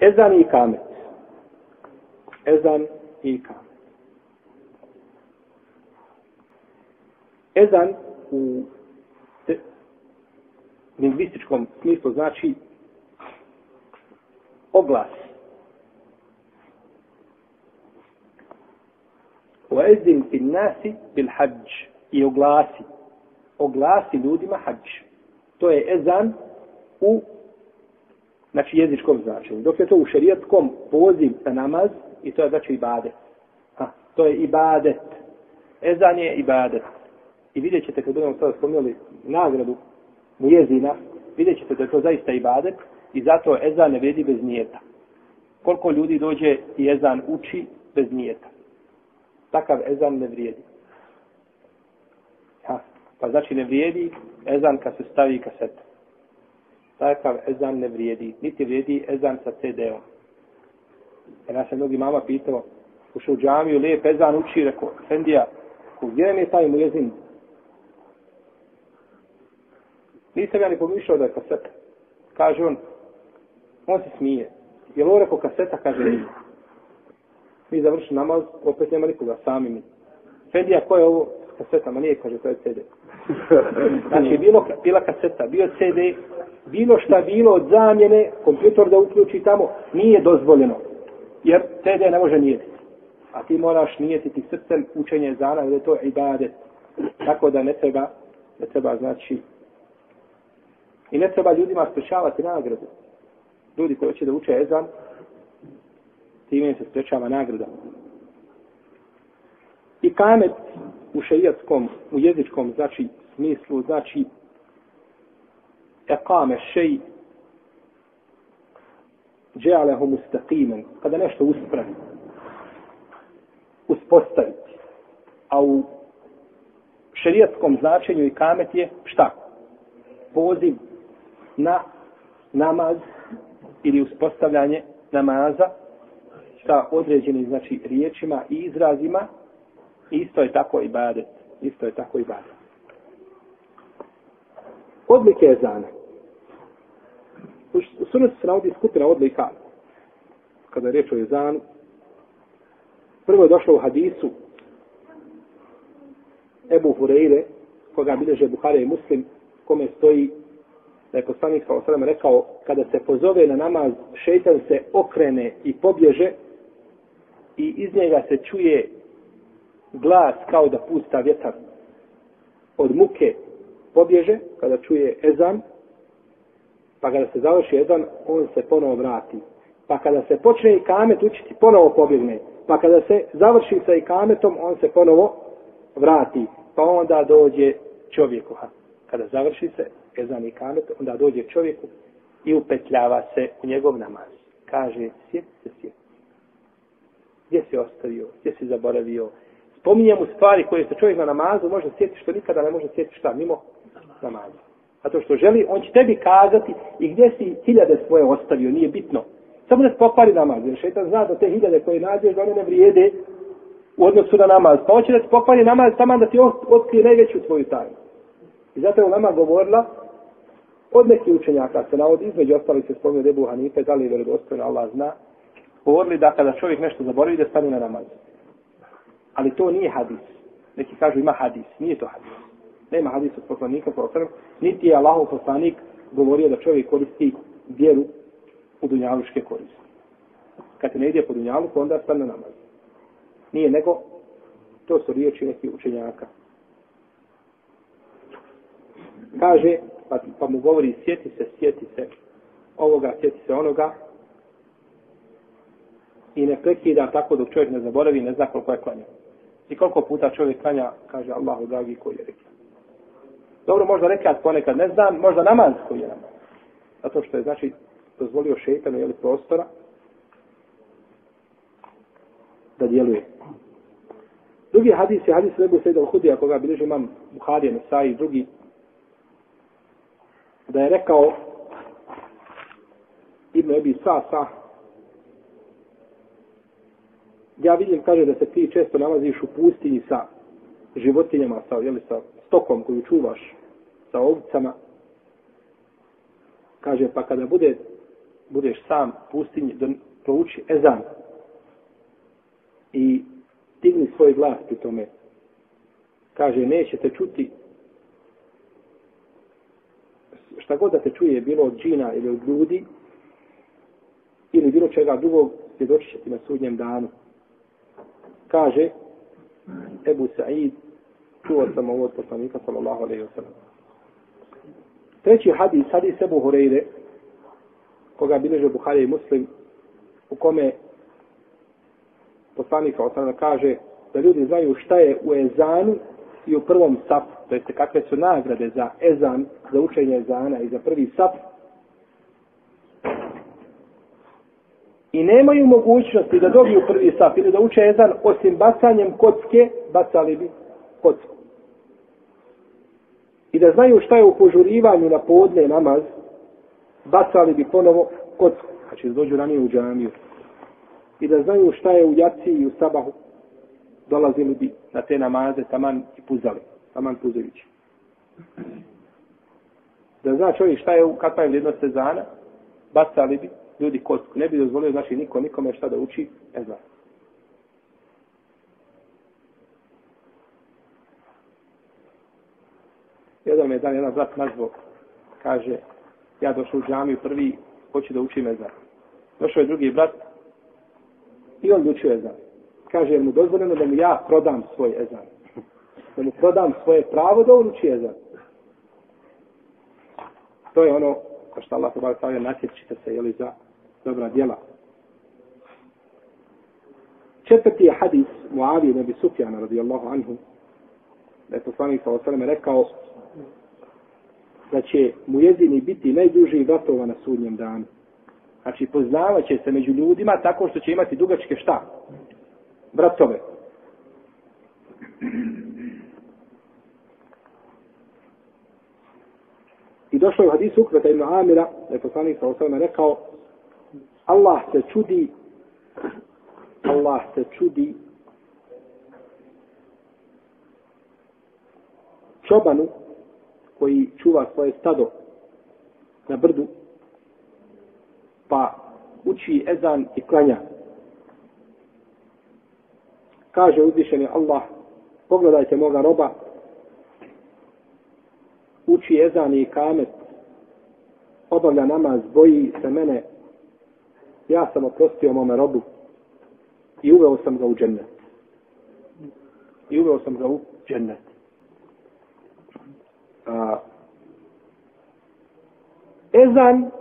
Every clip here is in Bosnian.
Ezan i kamet. Ezan i kamet. Ezan u te, lingvističkom smislu znači oglas. وَاَذِّنْ فِي النَّاسِ بِالْحَجِّ I oglasi. Oglasi ljudima hađ. To je ezan u znači jezičkom značenju. Dok je to u šerijatskom poziv za namaz i to je znači ibadet. Ha, to je ibadet. Ezan je ibadet. I vidjet ćete kad budemo sada spomenuli nagradu mu jezina, vidjet ćete da je to zaista ibadet i zato ezan ne vredi bez nijeta. Koliko ljudi dođe i ezan uči bez nijeta. Takav ezan ne vrijedi. Ha, pa znači ne vrijedi ezan kad se stavi kaseta takav ezan ne vrijedi. Niti vrijedi ezan sa CD-om. Jer nas je mnogi mama pitao, ušao u džamiju, lijep ezan uči, rekao, Fendija, gdje mi je taj mujezin? Nisam ja ni pomišljao da je kaseta. Kaže on, on se smije. Je li ovo rekao kaseta? Kaže, nije. Mi završi namaz, opet nema nikoga, sami mi. Fendija, ko je ovo? Kaseta, ma nije, kaže, to je CD. Znači, bilo, bila kaseta, bio CD, bilo šta bilo od zamjene, kompjutor da uključi tamo, nije dozvoljeno. Jer CD ne može nijeti. A ti moraš nijetiti srcem učenje zana, jer je to ibadet. Tako da ne treba, ne treba znači, i ne treba ljudima sprečavati nagradu. Ljudi koji će da uče ezan, time se sprečava nagrada. I kamet u šejijatskom, u jezičkom, znači, smislu, znači, ekame šej dželehu mustaqimen kada nešto uspravi uspostaviti a u šerijetskom značenju i kamet je šta? poziv na namaz ili uspostavljanje namaza sa određenim znači riječima i izrazima isto je tako i badet isto je tako i badet odlike ezana U sunetu se navodi skupina odlika kada je riječ o jezanu. Prvo je došlo u hadisu Ebu Hureyre, koga bilježe Buhare i Muslim, kome stoji da je poslanik sa osrame rekao, kada se pozove na namaz, šeitan se okrene i pobježe i iz njega se čuje glas kao da pusta vjetar od muke pobježe, kada čuje ezan, pa kada se završi ezan, on se ponovo vrati. Pa kada se počne ikamet učiti, ponovo pobjegne. Pa kada se završi sa ikametom, on se ponovo vrati. Pa onda dođe čovjeku. Ha. Kada završi se ezan i onda dođe čovjeku i upetljava se u njegov namaz. Kaže, sjeti se, sjeti. Gdje si ostavio? Gdje si zaboravio? Spominje mu stvari koje se čovjek na namazu može sjeti što nikada ne može sjeti šta mimo namaza. Zato što želi, on će tebi kazati i gdje si hiljade svoje ostavio, nije bitno. Samo da se pokvari namaz, jer šetan zna da te hiljade koje nađeš, da one ne vrijede u odnosu na namaz. Pa hoće da se pokvari namaz, samo da ti otkrije najveću tvoju tajnu. I zato je Ulema govorila, od nekih učenjaka se navodi, između ostali se spomenu Rebu Hanife, da li je vjerodostojno, Allah zna, govorili da kada čovjek nešto zaboravi, da stane na namaz. Ali to nije hadis. Neki kažu ima hadis, nije to hadis. Nema hadisa od poslanika, poslanik, niti je Allahov poslanik govorio da čovjek koristi vjeru u dunjaluške koriste. Kad ne ide po dunjaluku, onda stane namaz. Nije nego, to su riječi neki učenjaka. Kaže, pa, pa mu govori, sjeti se, sjeti se ovoga, sjeti se onoga, i ne prekida tako dok čovjek ne zaboravi, ne zna koliko je klanjao. I koliko puta čovjek klanja, kaže Allahu dragi koji je rekao. Dobro, možda rekat ponekad ne znam, možda namaz koji je namaz. Zato što je, znači, dozvolio šeitanu, jeli, prostora da djeluje. Drugi hadis je hadis Rebu Sejda Hudija, koga bilježi imam Buharije, Nesai i drugi, da je rekao Ibn Ebi Sasa, ja vidim, kaže da se ti često nalaziš u pustinji sa životinjama, sa, jeli, sa stokom koju čuvaš, sa ovcama, kaže, pa kada bude budeš sam pustinji, da prouči ezan i digni svoj glas pri tome. Kaže, nećete čuti šta god da te čuje, bilo od džina ili od ljudi, ili bilo čega drugog, svjedočit će ti na sudnjem danu. Kaže, Ebu Sa'id, čuo sam ovo od poslanika, sallallahu alaihi wa sallam. Treći hadis, hadis Ebu Hureyre, koga bileže Buhari i Muslim, u kome poslanik sallallahu kaže da ljudi znaju šta je u ezanu i u prvom sapu, to jeste kakve su nagrade za ezan, za učenje ezana i za prvi sap, i nemaju mogućnosti da dobiju prvi sap ili da uče ezan osim bacanjem kocke, bacali bi kocku. I da znaju šta je u požurivanju na podne namaz, bacali bi ponovo kocku. Znači dođu ranije u džamiju. I da znaju šta je u jaci i u sabahu, dolazili bi na te namaze taman i puzali. Taman puzajući. Da zna čovjek šta je, kakva je vrijednost sezana, bacali bi ljudi kocku. Ne bi dozvolio, znači, niko, nikome šta da uči, ne znači. Jedan me dan, jedan brat nazvao, kaže, ja došao u džamiju prvi, hoću da učim ezan. Došao je drugi brat i on učio ezan. Kaže, mu dozvoljeno da mu ja prodam svoj ezan. Da mu prodam svoje pravo da on uči ezan. To je ono, ko što Allah tebara stavlja, natječite se, jeli, za dobra djela. Četvrti je hadis Muavije nebi Sufjana, radijallahu anhu, da je poslanik sa osaleme rekao da će mu jezini biti najduži vatova na sudnjem danu. Znači, poznavat će se među ljudima tako što će imati dugačke šta? Vratove. I došlo je u hadisu Ukveta ibn Amira, da je poslanik sa osvrame rekao Allah se čudi Allah se čudi čobanu koji čuva svoje stado na brdu pa uči ezan i klanja kaže uzvišeni Allah pogledajte moga roba uči ezan i kamet obavlja namaz boji se mene ja sam oprostio mome robu i uveo sam ga u džennet. I uveo sam ga u džennet. A, ezan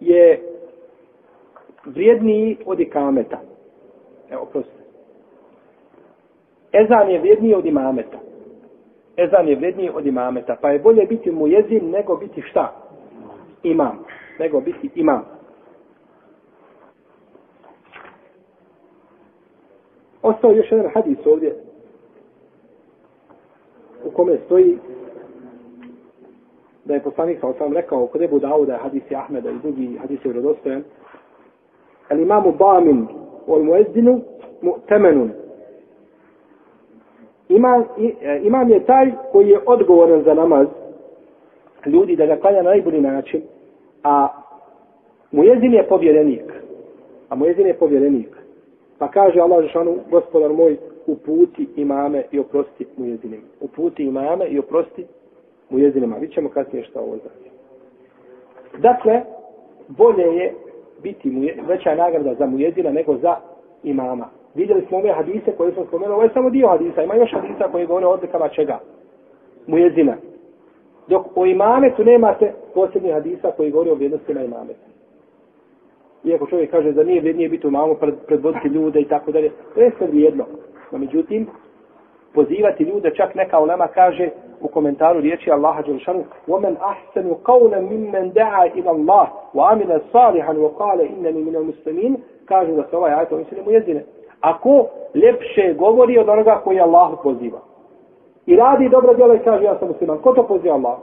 je vrijedniji od ikameta. Evo, proste. Ezan je vrijedniji od imameta. Ezan je vrijedniji od imameta. Pa je bolje biti mu jezin nego biti šta? Imam. Nego biti imam. Ostao još jedan hadis ovdje u kome stoji da je poslanik sa sam rekao kod Ebu Dauda hadisi Ahmeda i drugi hadisi vredostojan al imamu bamin ol muezdinu mu'temenun. imam, e, imam je taj koji je odgovoran za namaz ljudi da ga klanja na najbolji način a muezin je povjerenik a muezin je povjerenik Pa kaže Allah Žešanu, gospodar moj, uputi imame i oprosti mu. Uputi imame i oprosti mu jezinima. Vi ćemo kasnije šta ovo znači. Dakle, bolje je biti mu veća nagrada za mujezina nego za imama. Vidjeli smo ove hadise koje smo spomenuli, ovo je samo dio hadisa, ima još hadisa koji govore o odlikama čega? Mujezina. Dok o imametu nemate posebnih hadisa koji govori o vrijednostima imameta iako čovjek kaže da nije vrijednije biti u mamu pred, predvoditi ljude i tako dalje, to je sve vrijedno. No, međutim, pozivati ljude, čak neka u nama kaže u komentaru riječi Allaha Đelšanu وَمَنْ أَحْسَنُ قَوْنًا مِمَّنْ دَعَا إِلَى اللَّهِ وَعَمِلَ صَالِحًا وَقَالَ إِنَّنِي مِنَ الْمُسْلِمِينَ kaže da se ovaj ajto misli mu jezine. Ako lepše govori od onoga koji Allah poziva. I radi dobro djelo i kaže ja sam musliman. Ko to poziva Allah?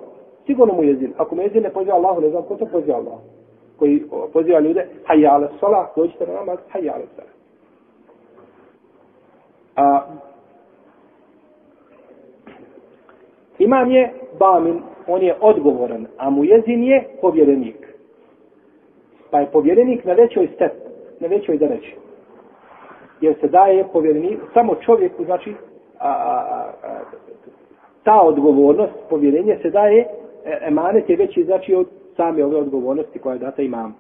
Sigurno mu jezin. Ako mu jezin ne poziva Allah, ne znam ko to poziva Allah koji poziva ljude, hajja ala sola, dođite na namaz, hajja ala sola. A, imam je Bamin, on je odgovoran, a mu jezin je povjerenik. Pa je povjerenik na većoj step, na većoj dereći. Jer se daje povjerenik, samo čovjeku, znači, a, a, a, ta odgovornost, povjerenje se daje, e, emanet je veći, znači, od same ove odgovornosti koja je data imam.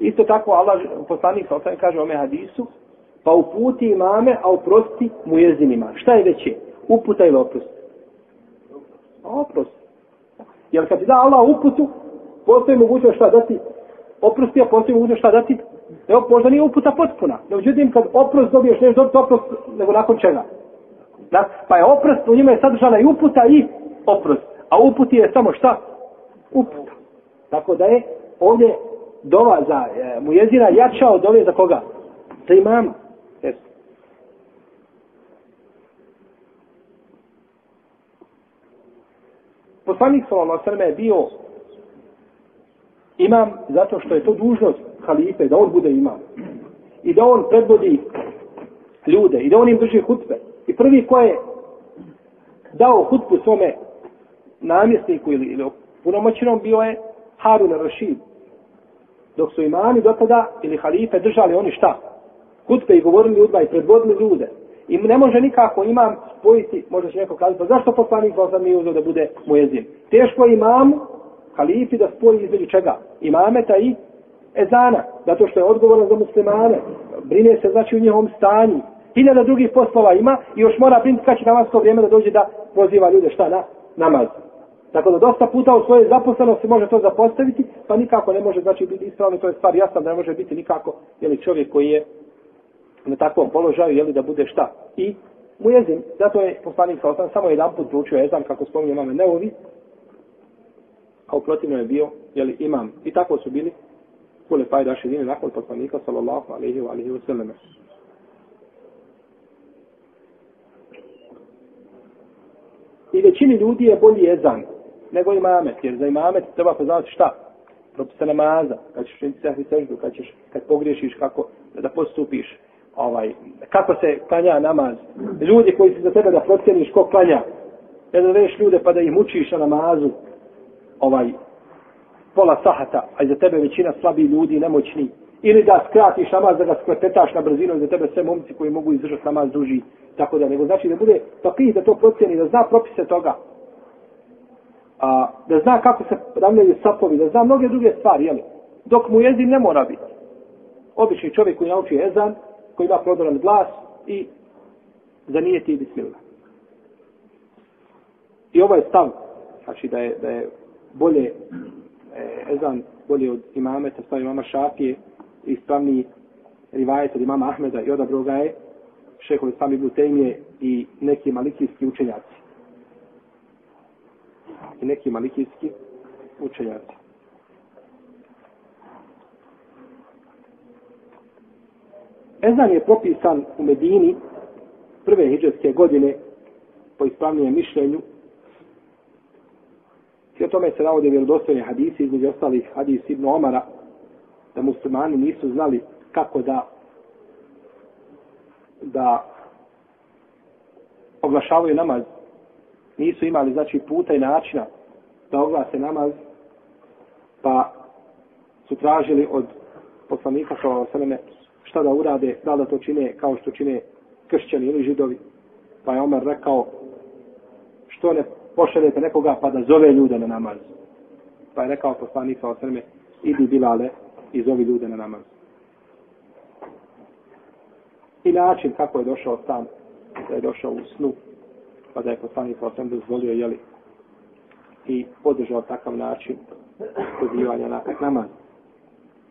Isto tako, Allah, poslanik sa kaže ome hadisu, pa uputi imame, a uprosti mu jezinima. Šta je veće? Uputa ili oprost? Oprost. Jer kad ti da Allah uputu, postoji mogućnost šta dati oprosti, a postoji mogućnost šta dati Evo, možda nije uputa potpuna. No, međutim, kad oprost dobiješ, nešto dobiti oprost, nego nakon čega? Da? Pa je oprost, u njima je sadržana i uputa i oprost. A uputi je samo šta? Uputa. Tako da je ovdje dova za e, mu jezira jača od ove za koga? Za imama. Poslanik sallallahu alejhi je bio imam zato što je to dužnost halife da on bude imam. I da on predvodi ljude i da on im drži hutbe. I prvi ko je dao hutbu svome namjesniku ili, ili punomoćnom bio je Harun Rashid. dok su imami do tada ili halife držali oni šta? Hutbe i govorili ljudima i predvodili ljude i ne može nikako imam spojiti možda će neko kazati pa zašto poslanik Bosan mi uzeo da bude mujezin teško je imamu halifi da spoji između čega? Imameta i ezana, zato što je odgovoran za muslimane, brine se znači u njihovom stanju, hiljada drugih poslova ima i još mora brinuti kad će namasko vrijeme da dođe da poziva ljude šta na namaz. Tako da dosta puta u svojoj zaposlenosti može to zapostaviti, pa nikako ne može znači biti ispravno, to je stvar jasna da ne može biti nikako jeli, čovjek koji je na takvom položaju, jeli da bude šta. I mu jezim, zato je poslanik sa osam, samo jedan put proučio jezam, kako spominje mame Neovi, a u protivno je bio, jeli, imam. I tako su bili kulefaj pa je nakon poslanika sallallahu alaihi wa alaihi wa sallam. I većini ljudi je bolji jezan nego imamet, jer za imamet treba poznati šta? Propisa namaza, kad ćeš učiniti sehvi seždu, kad, ćeš, kad pogriješiš kako da postupiš, ovaj, kako se klanja namaz. Ljudi koji su za tebe da procjeniš ko klanja, ne da veš ljude pa da ih mučiš na namazu, ovaj, pola sahata, a za tebe većina slabi ljudi, nemoćni, ili da skratiš namaz, da ga sklepetaš na brzinu, za tebe sve momci koji mogu izdržati namaz duži, tako da, nego znači da bude papih da to procjeni, da zna propise toga, a, da zna kako se ravljaju sapovi, da zna mnoge druge stvari, jel? dok mu jezim ne mora biti. Obični čovjek koji nauči jezan, koji ima prodoran glas i zanijeti bismillah. I ovaj stav, znači da je, da je bolje e, ezan bolje od imameta, stav imama Šafije, ispravni rivajet od imama Ahmeda i odabro ga je šehovi sami Butejmije i neki malikijski učenjaci. I neki malikijski učenjaci. Ezan je propisan u Medini prve hijđarske godine po ispravnijem mišljenju I o tome se navode vjerodostojne hadisi, između ostalih hadis Ibn Omara, da muslimani nisu znali kako da da oglašavaju namaz. Nisu imali, znači, puta i načina da oglase namaz, pa su tražili od poslanika sa sveme šta da urade, da da to čine kao što čine kršćani ili židovi. Pa je Omer rekao, što ne pošaljete nekoga pa da zove ljude na namaz. Pa je rekao poslanik sa osrme, idi Bilale i zovi ljude na namaz. I način kako je došao sam, da je došao u snu, pa da je poslanik sa osrme dozvolio, jeli, i podržao takav način pozivanja na namaz.